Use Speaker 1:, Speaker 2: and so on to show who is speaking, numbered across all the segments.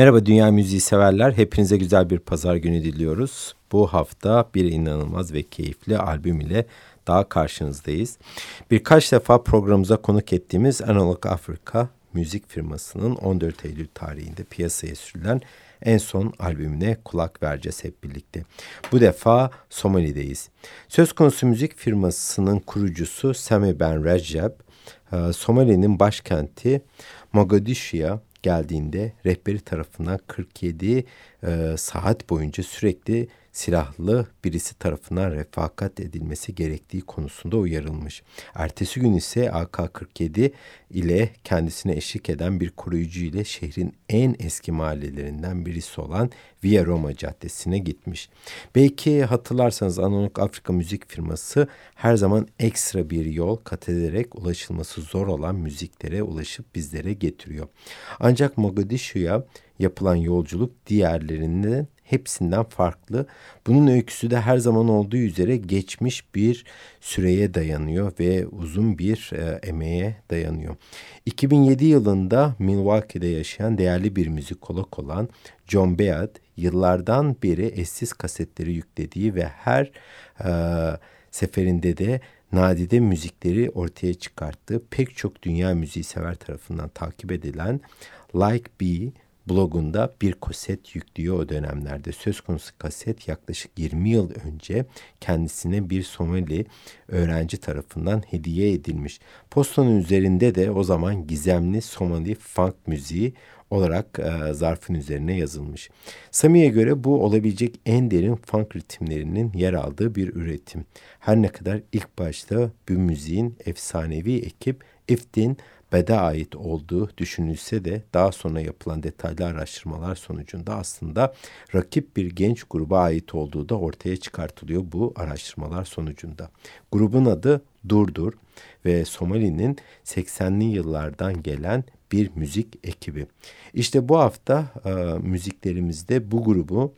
Speaker 1: Merhaba Dünya Müziği severler. Hepinize güzel bir pazar günü diliyoruz. Bu hafta bir inanılmaz ve keyifli albüm ile daha karşınızdayız. Birkaç defa programımıza konuk ettiğimiz Analog Afrika müzik firmasının 14 Eylül tarihinde piyasaya sürülen en son albümüne kulak vereceğiz hep birlikte. Bu defa Somali'deyiz. Söz konusu müzik firmasının kurucusu Sami Ben Recep, e, Somali'nin başkenti Mogadishu'ya geldiğinde rehberi tarafından 47 e, saat boyunca sürekli silahlı birisi tarafından refakat edilmesi gerektiği konusunda uyarılmış. Ertesi gün ise AK-47 ile kendisine eşlik eden bir koruyucu ile şehrin en eski mahallelerinden birisi olan Via Roma Caddesi'ne gitmiş. Belki hatırlarsanız Analog Afrika müzik firması her zaman ekstra bir yol kat ederek ulaşılması zor olan müziklere ulaşıp bizlere getiriyor. Ancak Mogadishu'ya yapılan yolculuk diğerlerinden hepsinden farklı. Bunun öyküsü de her zaman olduğu üzere geçmiş bir süreye dayanıyor ve uzun bir e, emeğe dayanıyor. 2007 yılında Milwaukee'de yaşayan değerli bir müzikolog olan John Beard yıllardan beri eşsiz kasetleri yüklediği ve her e, seferinde de nadide müzikleri ortaya çıkarttığı pek çok dünya müziği sever tarafından takip edilen Like Be blogunda bir kaset yüklüyor o dönemlerde. Söz konusu kaset yaklaşık 20 yıl önce kendisine bir Somali öğrenci tarafından hediye edilmiş. Postanın üzerinde de o zaman gizemli Somali funk müziği olarak e, zarfın üzerine yazılmış. Sami'ye göre bu olabilecek en derin funk ritimlerinin yer aldığı bir üretim. Her ne kadar ilk başta bu müziğin efsanevi ekip Iftin Bed'e ait olduğu düşünülse de daha sonra yapılan detaylı araştırmalar sonucunda aslında rakip bir genç gruba ait olduğu da ortaya çıkartılıyor bu araştırmalar sonucunda. Grubun adı Durdur ve Somali'nin 80'li yıllardan gelen bir müzik ekibi. İşte bu hafta e, müziklerimizde bu grubu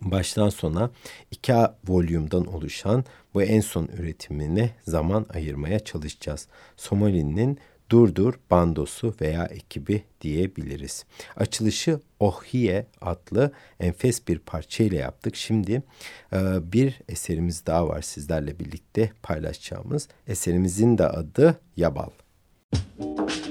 Speaker 1: baştan sona iki volümden oluşan bu en son üretimine zaman ayırmaya çalışacağız. Somali'nin Durdur bandosu veya ekibi diyebiliriz. Açılışı Ohiye adlı enfes bir parçayla yaptık. Şimdi e, bir eserimiz daha var sizlerle birlikte paylaşacağımız. Eserimizin de adı Yabal. Müzik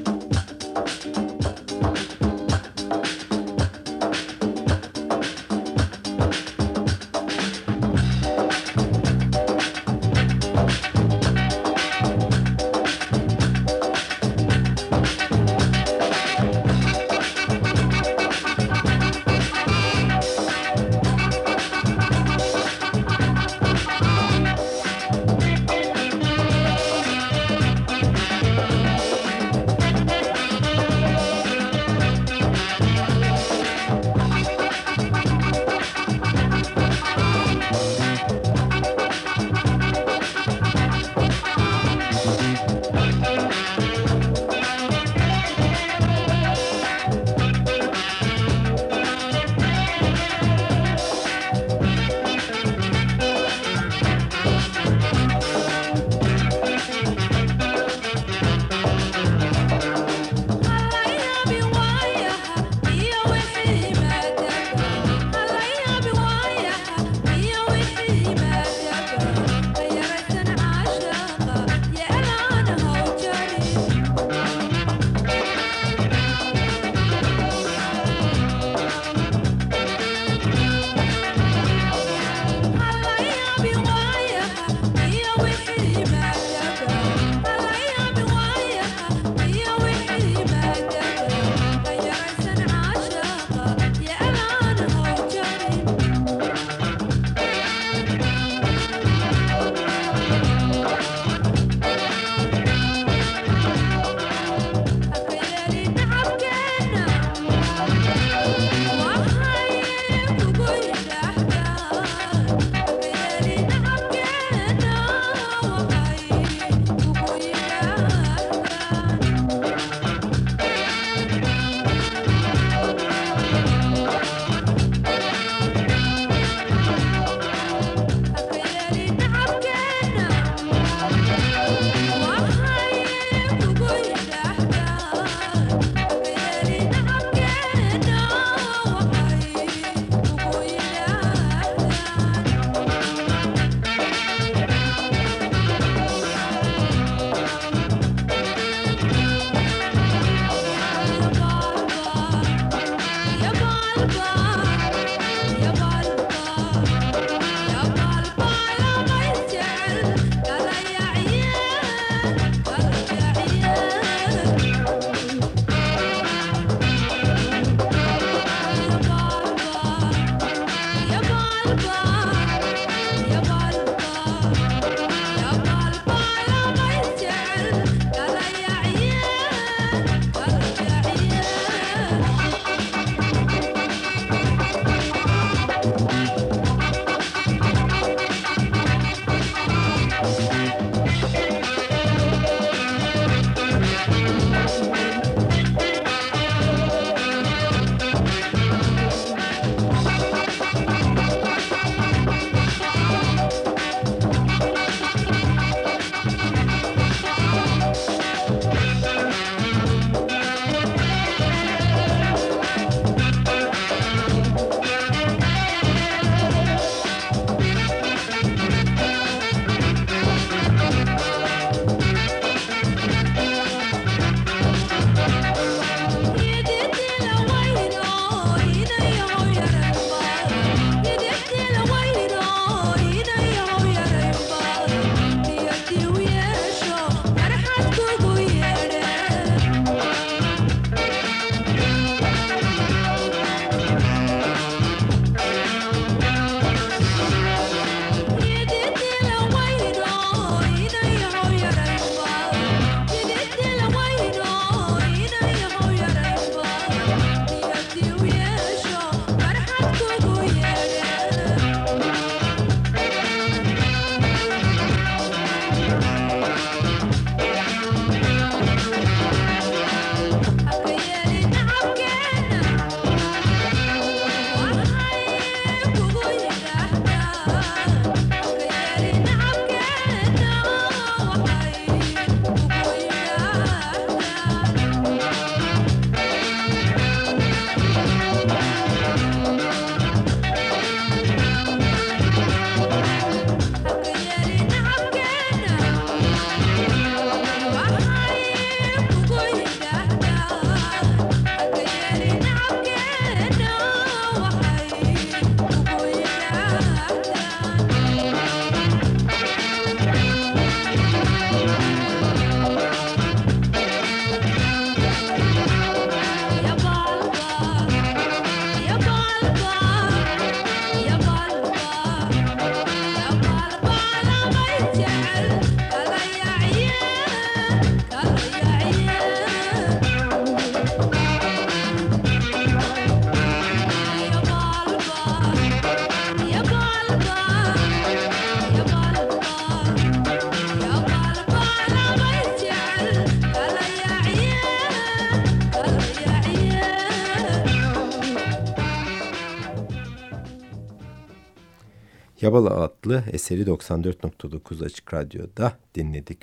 Speaker 1: Yabala adlı eseri 94.9 Açık Radyo'da dinledik.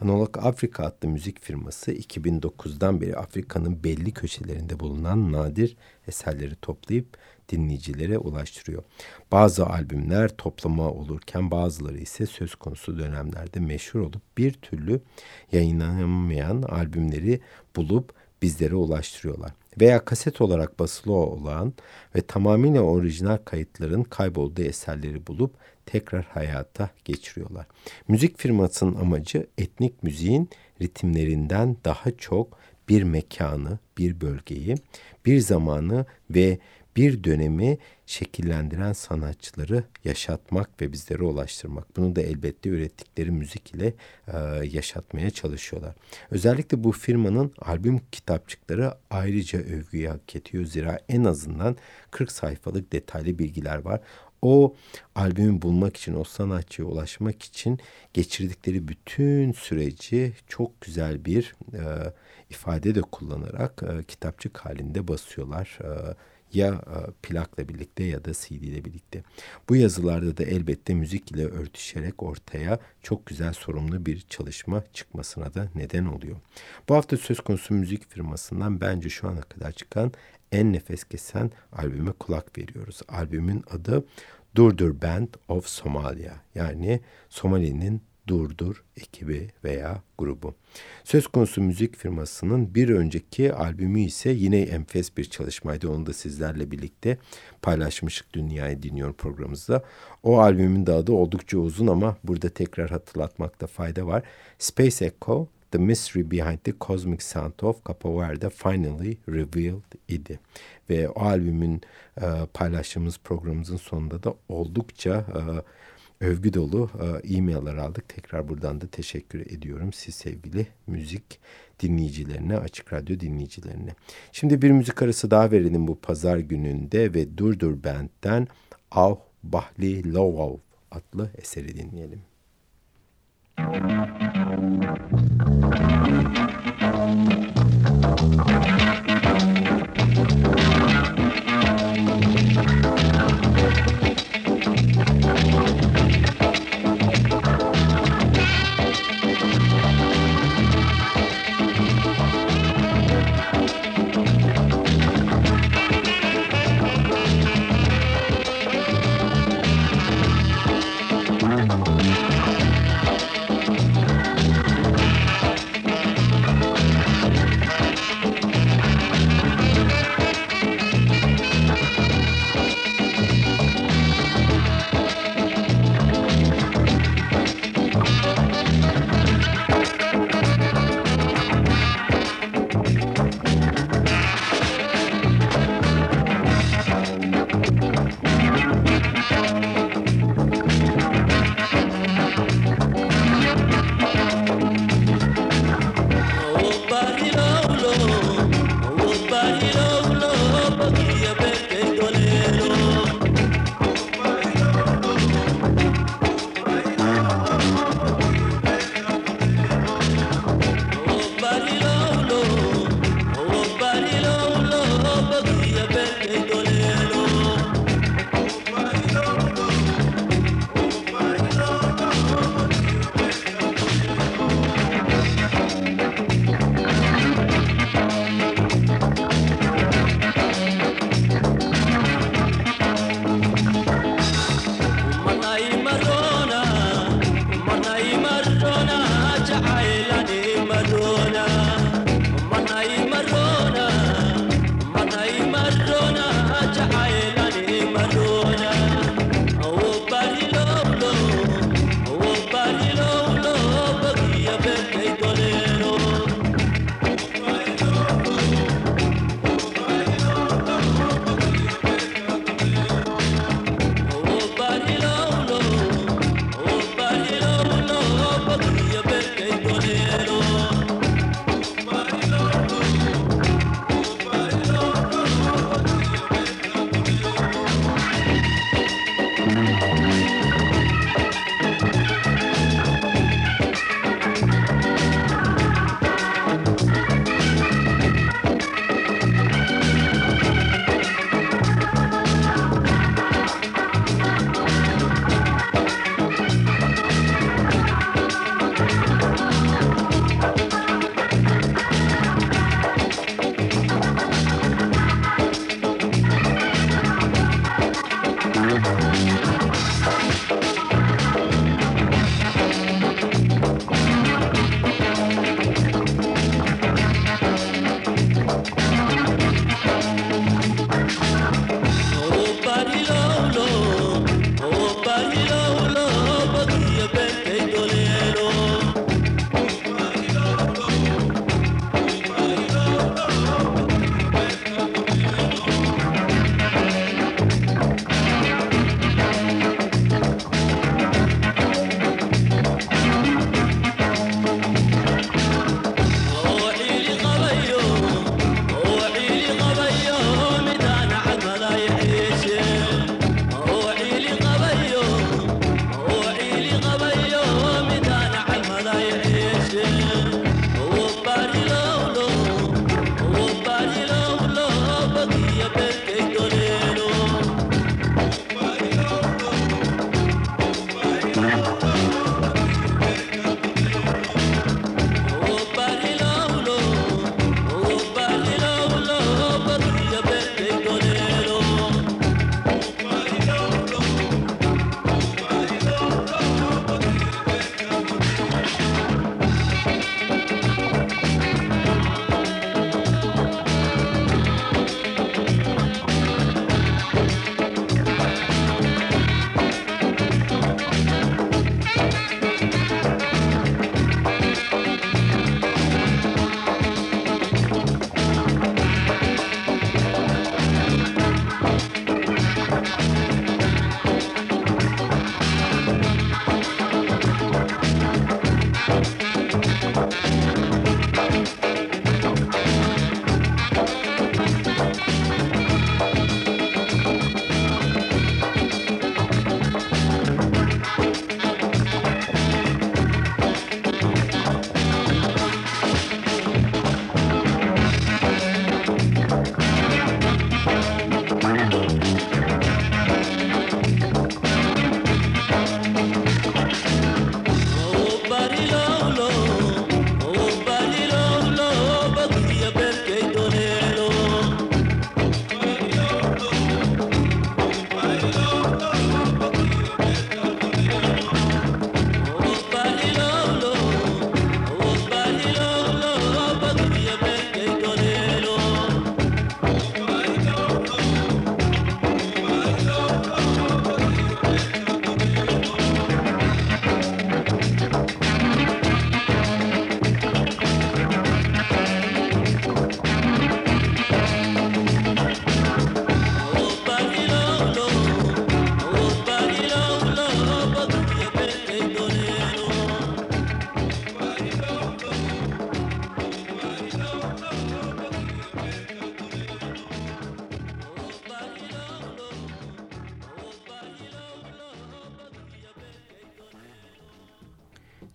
Speaker 1: Analog Afrika adlı müzik firması 2009'dan beri Afrika'nın belli köşelerinde bulunan nadir eserleri toplayıp dinleyicilere ulaştırıyor. Bazı albümler toplama olurken bazıları ise söz konusu dönemlerde meşhur olup bir türlü yayınlanamayan albümleri bulup bizlere ulaştırıyorlar. Veya kaset olarak basılı olan ve tamamıyla orijinal kayıtların kaybolduğu eserleri bulup tekrar hayata geçiriyorlar. Müzik firmasının amacı etnik müziğin ritimlerinden daha çok bir mekanı, bir bölgeyi, bir zamanı ve bir dönemi şekillendiren sanatçıları yaşatmak ve bizlere ulaştırmak. Bunu da elbette ürettikleri müzik ile e, yaşatmaya çalışıyorlar. Özellikle bu firmanın albüm kitapçıkları ayrıca övgüyü hak ediyor. Zira en azından 40 sayfalık detaylı bilgiler var. O albümü bulmak için, o sanatçıya ulaşmak için geçirdikleri bütün süreci çok güzel bir e, ifade de kullanarak e, kitapçık halinde basıyorlar. E, ya e, plakla birlikte ya da CD ile birlikte. Bu yazılarda da elbette müzik ile örtüşerek ortaya çok güzel sorumlu bir çalışma çıkmasına da neden oluyor. Bu hafta söz konusu müzik firmasından bence şu ana kadar çıkan en nefes kesen albüme kulak veriyoruz. Albümün adı Durdur Band of Somalia yani Somali'nin Durdur ekibi veya grubu. Söz konusu müzik firmasının bir önceki albümü ise yine enfes bir çalışmaydı. Onu da sizlerle birlikte paylaşmıştık Dünyayı Dinliyor programımızda. O albümün de adı oldukça uzun ama burada tekrar hatırlatmakta fayda var. Space Echo The Mystery Behind the Cosmic Sound of Capo Verde Finally Revealed idi. Ve o albümün e, paylaştığımız programımızın sonunda da oldukça e, övgü dolu e, e-mail'lar aldık. Tekrar buradan da teşekkür ediyorum siz sevgili müzik dinleyicilerine, Açık Radyo dinleyicilerine. Şimdi bir müzik arası daha verelim bu pazar gününde ve Durdur Band'den Av Bahli Lovov adlı eseri dinleyelim.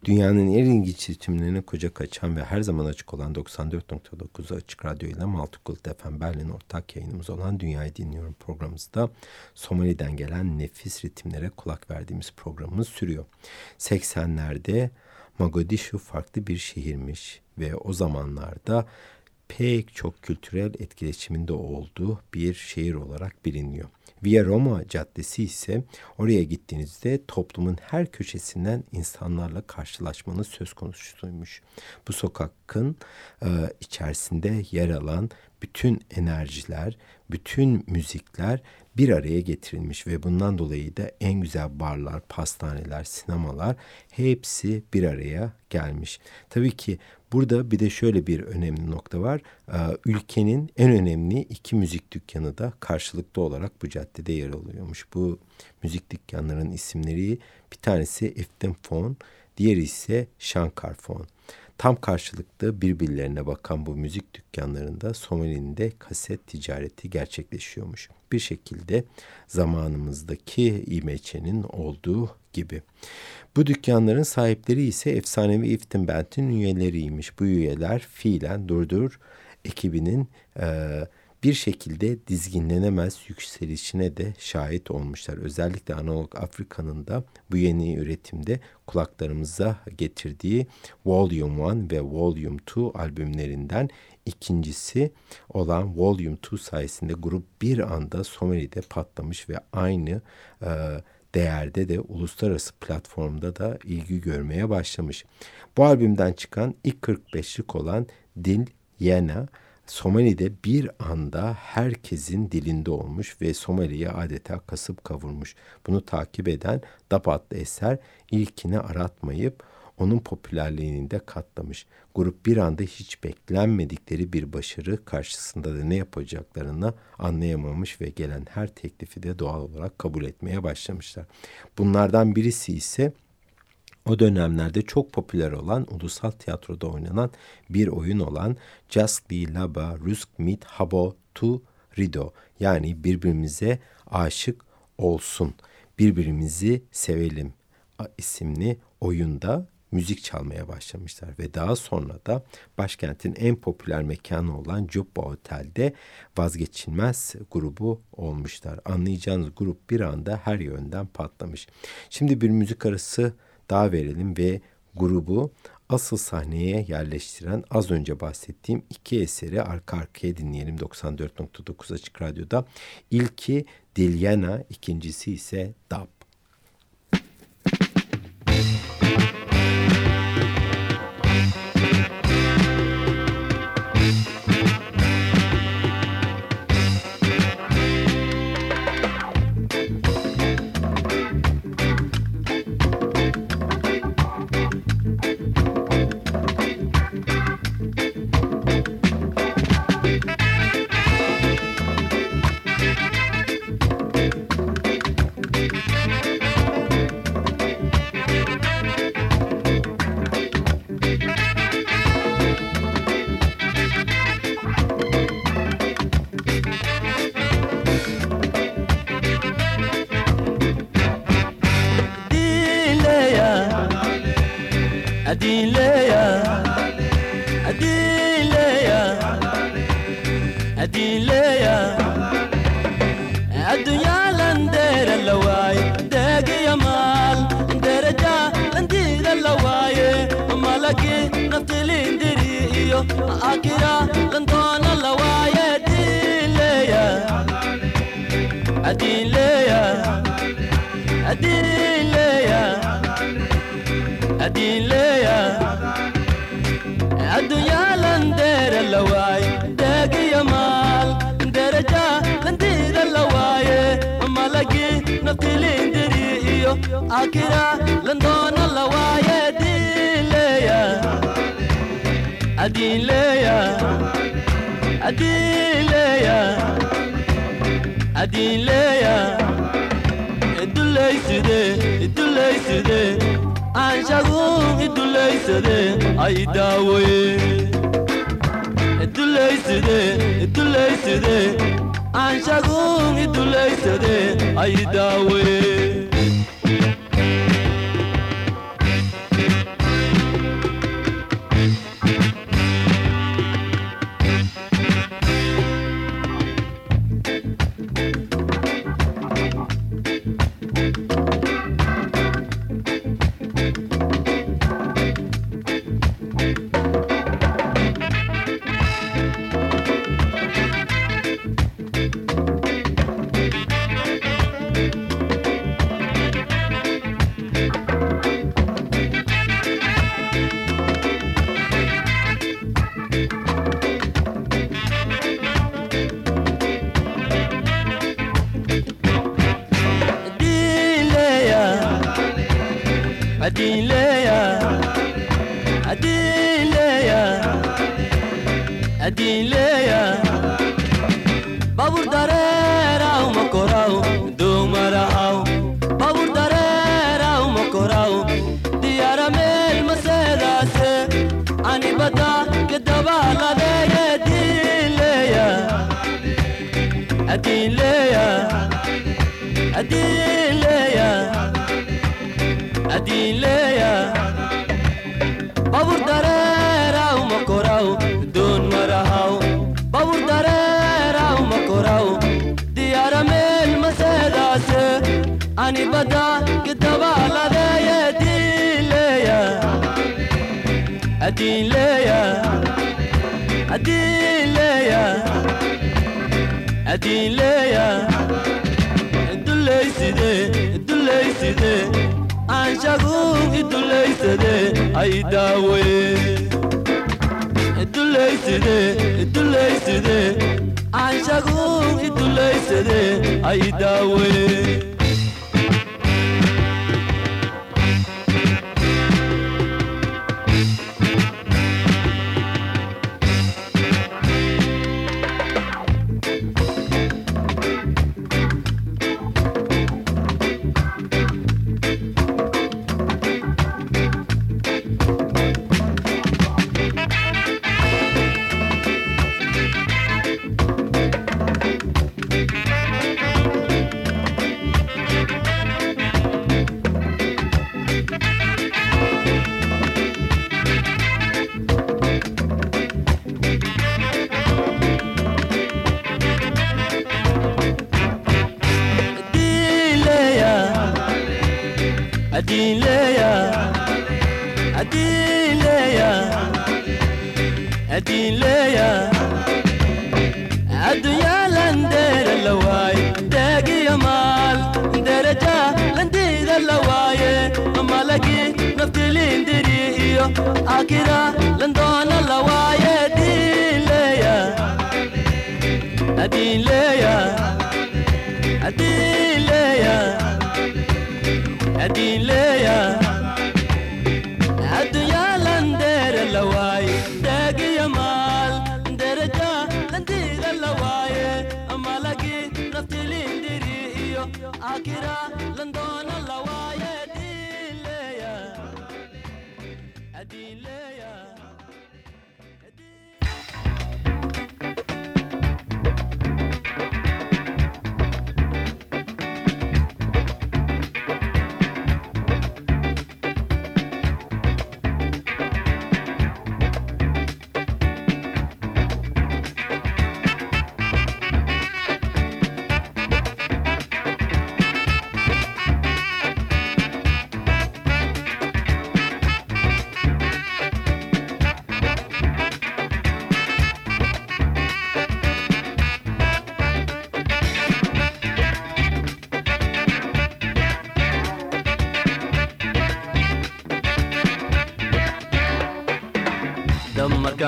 Speaker 1: Dünyanın en ilginç ritimlerine koca kaçan ve her zaman açık olan 94.9 Açık Radyo ile Maltıkult FM Berlin ortak yayınımız olan Dünyayı Dinliyorum programımızda Somali'den gelen nefis ritimlere kulak verdiğimiz programımız sürüyor. 80'lerde Mogadishu farklı bir şehirmiş ve o zamanlarda pek çok kültürel etkileşiminde olduğu bir şehir olarak biliniyor. Via Roma Caddesi ise oraya gittiğinizde toplumun her köşesinden insanlarla karşılaşmanız söz konusuymuş. Bu sokakın e, içerisinde yer alan bütün enerjiler, bütün müzikler bir araya getirilmiş ve bundan dolayı da en güzel barlar, pastaneler, sinemalar hepsi bir araya gelmiş. Tabii ki burada bir de şöyle bir önemli nokta var. Ee, ülkenin en önemli iki müzik dükkanı da karşılıklı olarak bu caddede yer alıyormuş. Bu müzik dükkanlarının isimleri bir tanesi Eftim Fon, diğeri ise Shankar Fon. Tam karşılıklı birbirlerine bakan bu müzik dükkanlarında Somali'nin de kaset ticareti gerçekleşiyormuş. Bir şekilde zamanımızdaki İMÇ'nin olduğu gibi. Bu dükkanların sahipleri ise efsanevi Iftin Band'in üyeleriymiş. Bu üyeler fiilen Durdur ekibinin e, bir şekilde dizginlenemez yükselişine de şahit olmuşlar. Özellikle analog Afrika'nın da bu yeni üretimde kulaklarımıza getirdiği Volume 1 ve Volume 2 albümlerinden ikincisi olan Volume 2 sayesinde grup bir anda Somali'de patlamış ve aynı e, değerde de uluslararası platformda da ilgi görmeye başlamış. Bu albümden çıkan ilk 45'lik olan Dil Yena Somali'de bir anda herkesin dilinde olmuş ve Somali'yi adeta kasıp kavurmuş. Bunu takip eden DAP adlı eser ilkini aratmayıp onun popülerliğini de katlamış. Grup bir anda hiç beklenmedikleri bir başarı karşısında da ne yapacaklarını anlayamamış ve gelen her teklifi de doğal olarak kabul etmeye başlamışlar. Bunlardan birisi ise o dönemlerde çok popüler olan ulusal tiyatroda oynanan bir oyun olan Be Laba Rusk Mit Habo Tu Rido yani birbirimize aşık olsun, birbirimizi sevelim isimli oyunda
Speaker 2: müzik çalmaya başlamışlar ve daha sonra da başkentin en popüler mekanı olan Jubba Otel'de vazgeçilmez grubu olmuşlar. Anlayacağınız grup bir anda her yönden patlamış. Şimdi bir müzik arası daha verelim ve grubu asıl sahneye yerleştiren az önce bahsettiğim iki eseri arka arkaya dinleyelim 94.9 Açık Radyo'da. İlki Dilyana, ikincisi ise Dab. لندن الله ويا دين ليا. أدين ليا. أدين ليا. أدين ليا الدلي سدي الدلي سدي عن شغوم الدلي سدي أي داوي. الدلي سدي الدلي سدي عن شغوم الدلي سدي أي داوي. dragón y tu ley.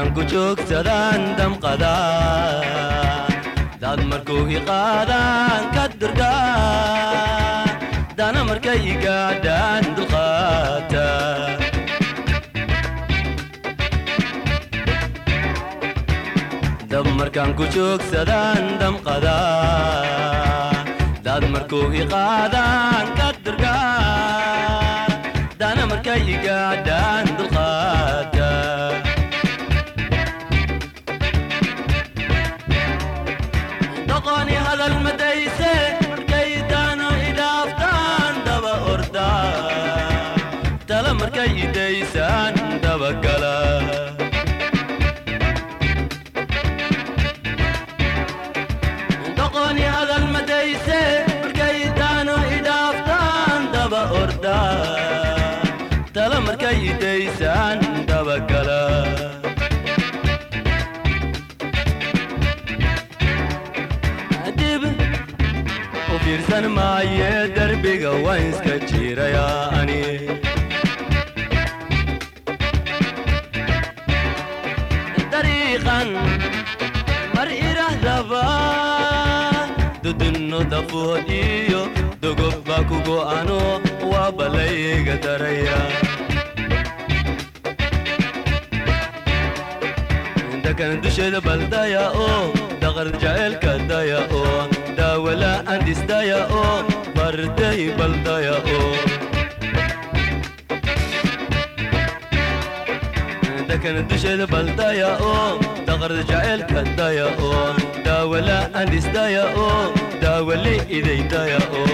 Speaker 2: kan kuchugsadaan damqadaan dad markuu hiqaadaan ka dirgaa dana markay igaadhaan dulqaata dab markaan kuchugsadaan damqadaan dad markuu hiqaadaan ka dirgaa dana markay igaadhaan u fiirsan maaye derbiga waan iska jiirayaa ani. Dariiqan mar irahdaba dudunno dafood iyo dogob baa ku go'ano waa balayga daraya. Dakan dusheeda baldaya oo daqar jaceelka daya oo ولا أندس دايا أو بردي بلدا يا أو. دكن دشد بلدا يا أو دغر جعل كدا يا أو. دا ولا اندس دايا أو دا ولي إذا دايا أو.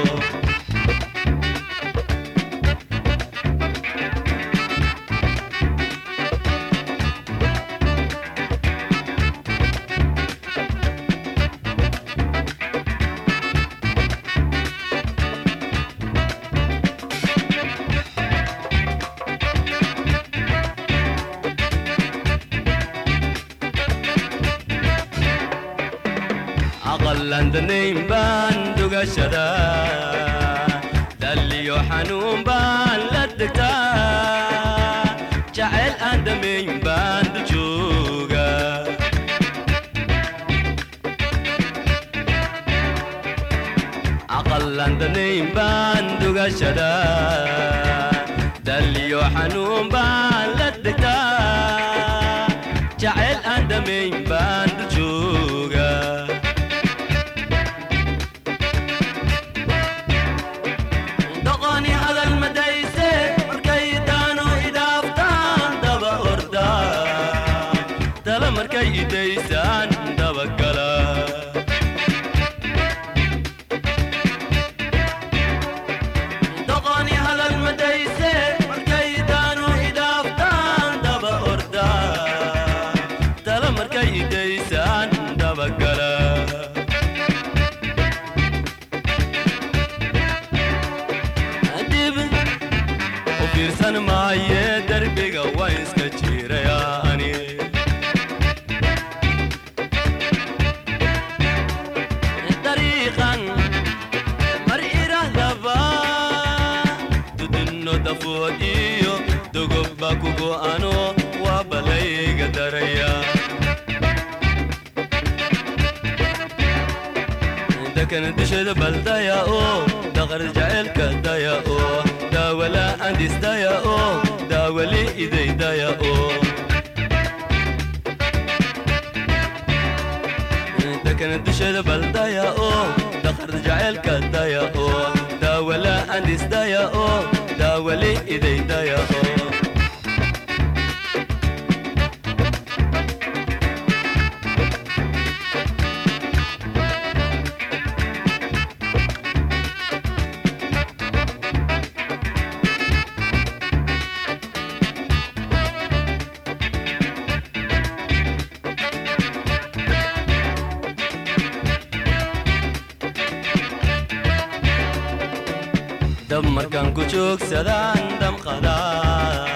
Speaker 2: Dab markaan ku joogsadaan damqadaan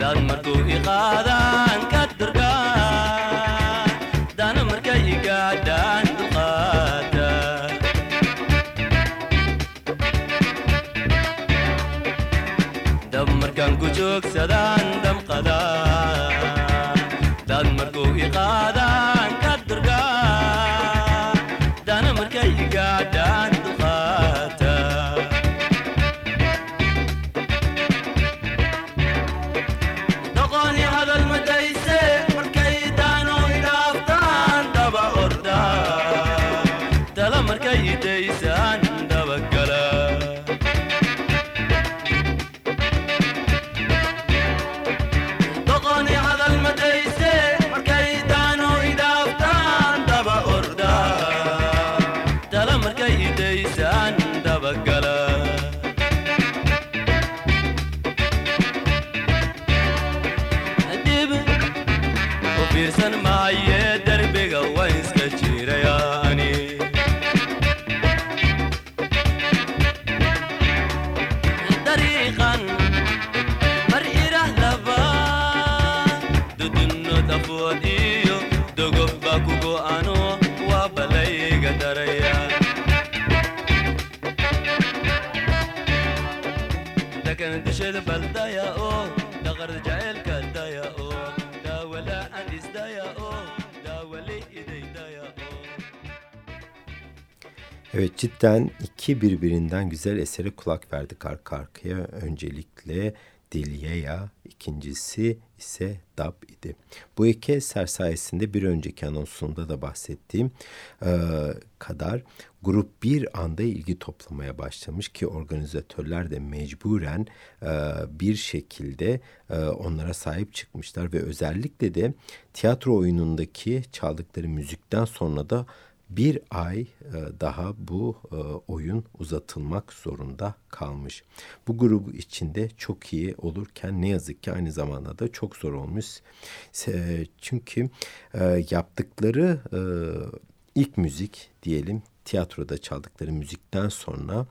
Speaker 2: dad markuu i
Speaker 1: Evet cidden iki birbirinden güzel esere kulak verdik arka arkaya. Öncelikle Dilyeya, ikincisi ise Dab idi. Bu iki eser sayesinde bir önceki anonsunda da bahsettiğim e, kadar grup bir anda ilgi toplamaya başlamış ki organizatörler de mecburen e, bir şekilde e, onlara sahip çıkmışlar ve özellikle de tiyatro oyunundaki çaldıkları müzikten sonra da bir ay e, daha bu e, oyun uzatılmak zorunda kalmış. Bu grubu içinde çok iyi olurken ne yazık ki aynı zamanda da çok zor olmuş. Çünkü e, yaptıkları ilk müzik diyelim tiyatroda çaldıkları müzikten sonra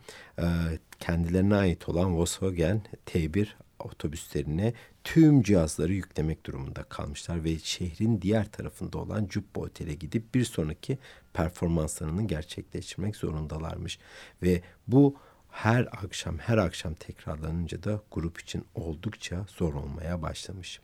Speaker 1: kendilerine ait olan Volkswagen T1 otobüslerine tüm cihazları yüklemek durumunda kalmışlar ve şehrin diğer tarafında olan Cubba Otel'e gidip bir sonraki performanslarını gerçekleştirmek zorundalarmış. Ve bu her akşam her akşam tekrarlanınca da grup için oldukça zor olmaya başlamış.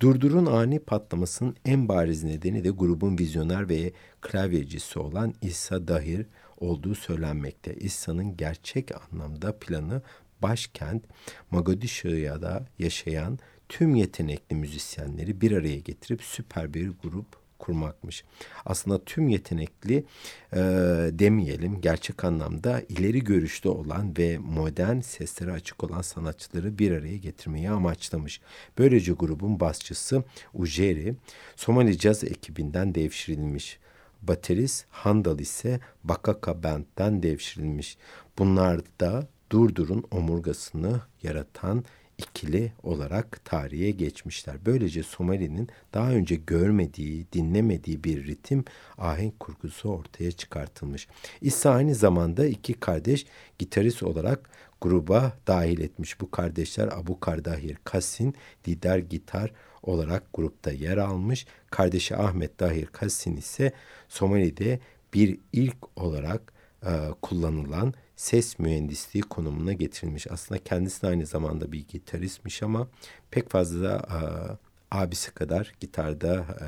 Speaker 1: Durdur'un ani patlamasının en bariz nedeni de grubun vizyoner ve klavyecisi olan İsa Dahir olduğu söylenmekte. İsa'nın gerçek anlamda planı başkent Mogadishu'ya yaşayan tüm yetenekli müzisyenleri bir araya getirip süper bir grup kurmakmış. Aslında tüm yetenekli e, demeyelim gerçek anlamda ileri görüşlü olan ve modern seslere açık olan sanatçıları bir araya getirmeyi amaçlamış. Böylece grubun basçısı Ujeri Somali Caz ekibinden devşirilmiş. Baterist Handal ise Bakaka Band'den devşirilmiş. Bunlar da Durdur'un omurgasını yaratan ikili olarak tarihe geçmişler. Böylece Somali'nin daha önce görmediği, dinlemediği bir ritim ahenk kurgusu ortaya çıkartılmış. İsa aynı zamanda iki kardeş gitarist olarak gruba dahil etmiş. Bu kardeşler Abu Kardahir Kassin, lider gitar olarak grupta yer almış. Kardeşi Ahmet Dahir Kassin ise Somali'de bir ilk olarak e, kullanılan ses mühendisliği konumuna getirilmiş. Aslında kendisi de aynı zamanda bir gitaristmiş ama pek fazla e, abisi kadar gitarda e,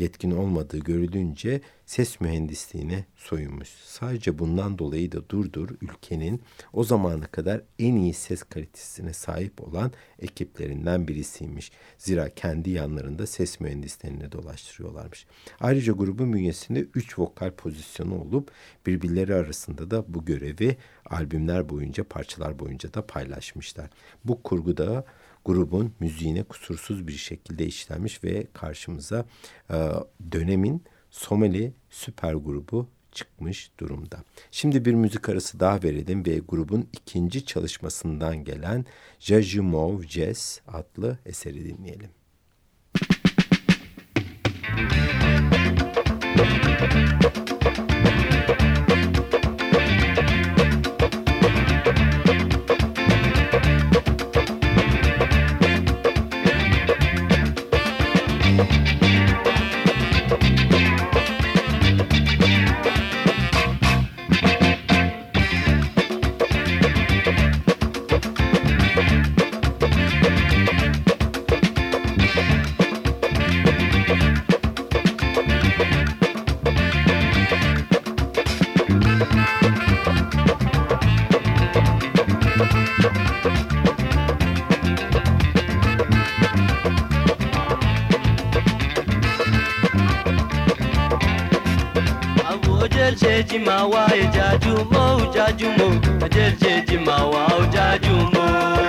Speaker 1: yetkin olmadığı görülünce ses mühendisliğine soyunmuş. Sadece bundan dolayı da Durdur ülkenin o zamana kadar en iyi ses kalitesine sahip olan ekiplerinden birisiymiş. Zira kendi yanlarında ses mühendislerini dolaştırıyorlarmış. Ayrıca grubun bünyesinde 3 vokal pozisyonu olup birbirleri arasında da bu görevi albümler boyunca parçalar boyunca da paylaşmışlar. Bu kurguda grubun müziğine kusursuz bir şekilde işlenmiş ve karşımıza e, dönemin Somali süper grubu çıkmış durumda. Şimdi bir müzik arası daha verelim ve grubun ikinci çalışmasından gelen Jajumov Jazz adlı eseri dinleyelim.
Speaker 2: jima jimawa ya jajumo jajumo ajelje jimawa jajumo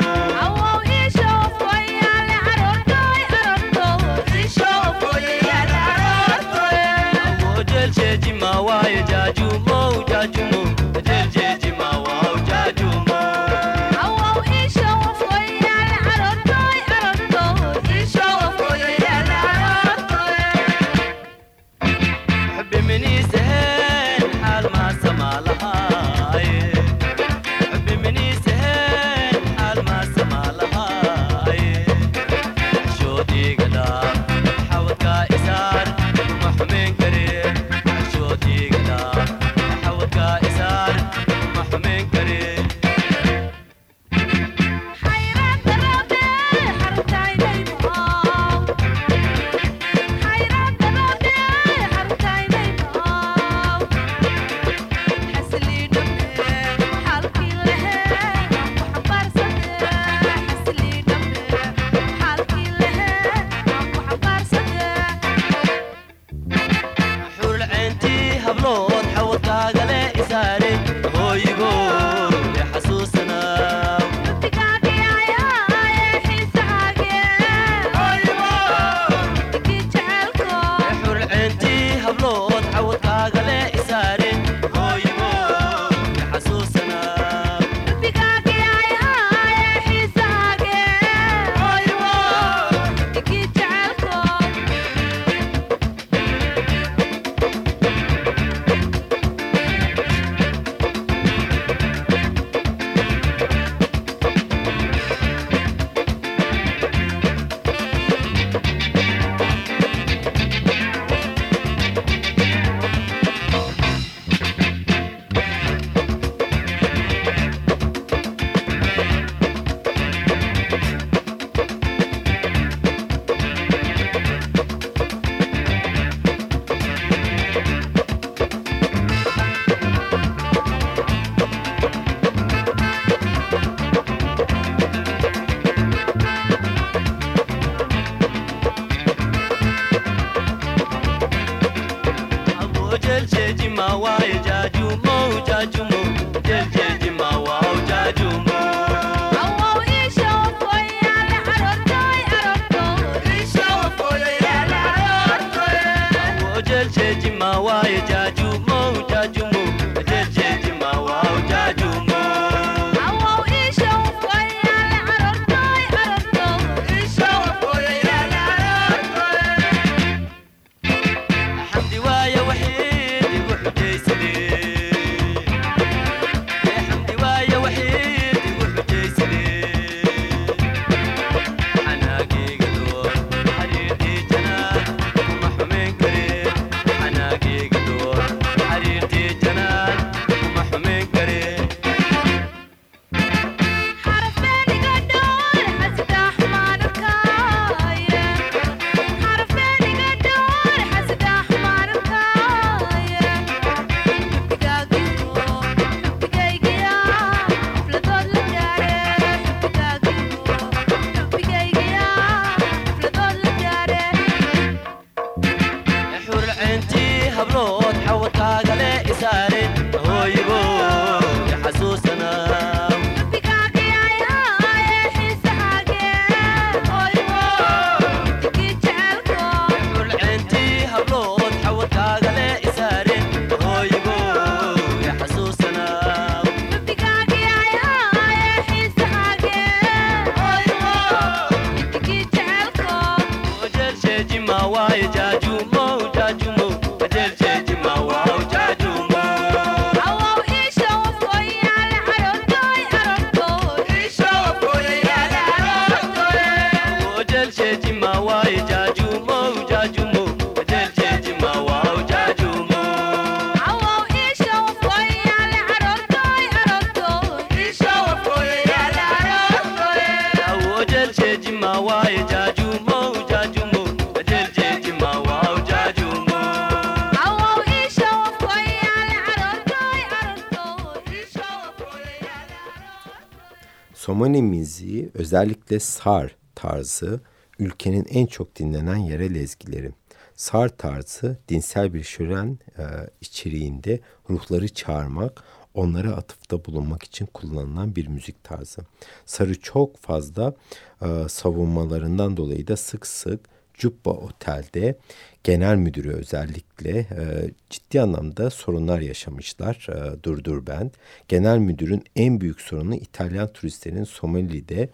Speaker 1: Somali müziği özellikle sar tarzı ülkenin en çok dinlenen yerel ezgileri. Sar tarzı dinsel bir şölen e, içeriğinde ruhları çağırmak, onlara atıfta bulunmak için kullanılan bir müzik tarzı. Sarı çok fazla e, savunmalarından dolayı da sık sık Cubba Otel'de genel müdürü özellikle e, ciddi anlamda sorunlar yaşamışlar e, Durdur Band. Genel müdürün en büyük sorunu İtalyan turistlerin Somali'de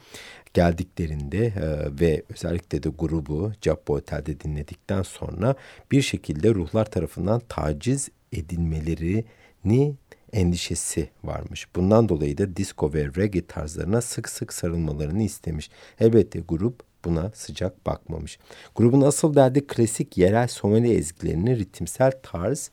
Speaker 1: geldiklerinde e, ve özellikle de grubu Cubba Otel'de dinledikten sonra bir şekilde ruhlar tarafından taciz edilmelerini endişesi varmış. Bundan dolayı da disco ve reggae tarzlarına sık sık sarılmalarını istemiş. Elbette grup buna sıcak bakmamış. Grubun asıl derdi klasik yerel Somali ezgilerini ritimsel tarz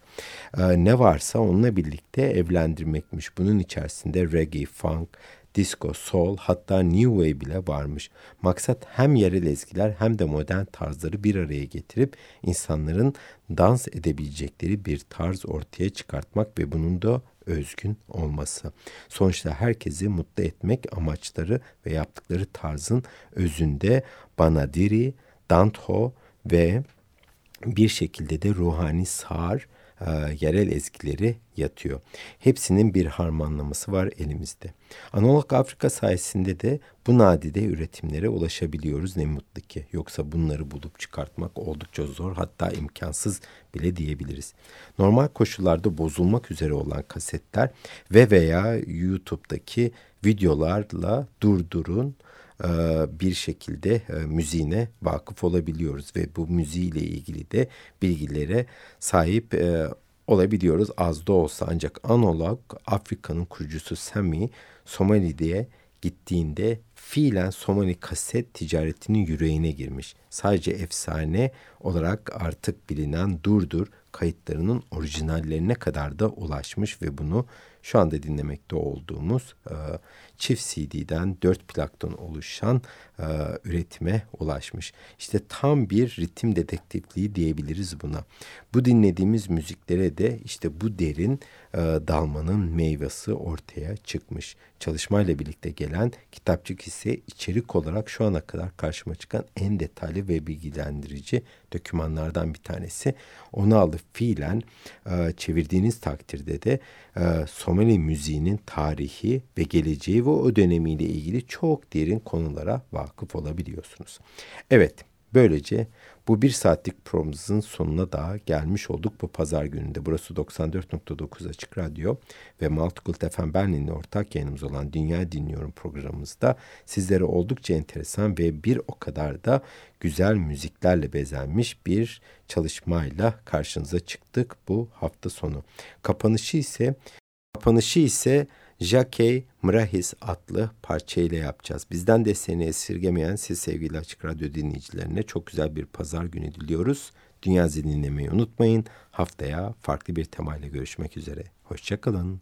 Speaker 1: e, ne varsa onunla birlikte evlendirmekmiş. Bunun içerisinde reggae, funk, disco, soul hatta new wave bile varmış. Maksat hem yerel ezgiler hem de modern tarzları bir araya getirip insanların dans edebilecekleri bir tarz ortaya çıkartmak ve bunun da özgün olması. Sonuçta herkesi mutlu etmek amaçları ve yaptıkları tarzın özünde Banadiri, Dantho ve bir şekilde de ruhani sağır e, yerel ezgileri yatıyor. Hepsinin bir harmanlaması var elimizde. Analog Afrika sayesinde de bu nadide üretimlere ulaşabiliyoruz ne mutlu ki. Yoksa bunları bulup çıkartmak oldukça zor hatta imkansız bile diyebiliriz. Normal koşullarda bozulmak üzere olan kasetler ve veya YouTube'daki videolarla durdurun bir şekilde e, müziğine vakıf olabiliyoruz ve bu müziğiyle ilgili de bilgilere sahip e, olabiliyoruz az da olsa ancak analog Afrika'nın kurucusu Sami Somali'ye gittiğinde fiilen Somali kaset ticaretinin yüreğine girmiş. Sadece efsane olarak artık bilinen Durdur kayıtlarının orijinallerine kadar da ulaşmış ve bunu şu anda dinlemekte olduğumuz e, çift CD'den dört plaktan oluşan e, üretime ulaşmış. İşte tam bir ritim dedektifliği diyebiliriz buna. Bu dinlediğimiz müziklere de işte bu derin e, dalmanın meyvesi ortaya çıkmış. Çalışmayla birlikte gelen kitapçık ise içerik olarak şu ana kadar karşıma çıkan en detaylı ve bilgilendirici dokümanlardan bir tanesi. Onu alıp fiilen e, çevirdiğiniz takdirde de e, Somali müziğinin tarihi ve geleceği ve o dönemiyle ilgili çok derin konulara vakıf olabiliyorsunuz. Evet, böylece bu bir saatlik programımızın sonuna da gelmiş olduk bu pazar gününde. Burası 94.9 Açık Radyo ve Multicult FM Berlin'le ortak yayınımız olan Dünya Dinliyorum programımızda sizlere oldukça enteresan ve bir o kadar da güzel müziklerle bezenmiş bir çalışmayla karşınıza çıktık bu hafta sonu. Kapanışı ise kapanışı ise Jackie Mrahis adlı parçayla yapacağız. Bizden desteğini esirgemeyen siz sevgili Açık Radyo dinleyicilerine çok güzel bir pazar günü diliyoruz. Dünya Zilini dinlemeyi unutmayın. Haftaya farklı bir temayla görüşmek üzere. Hoşçakalın.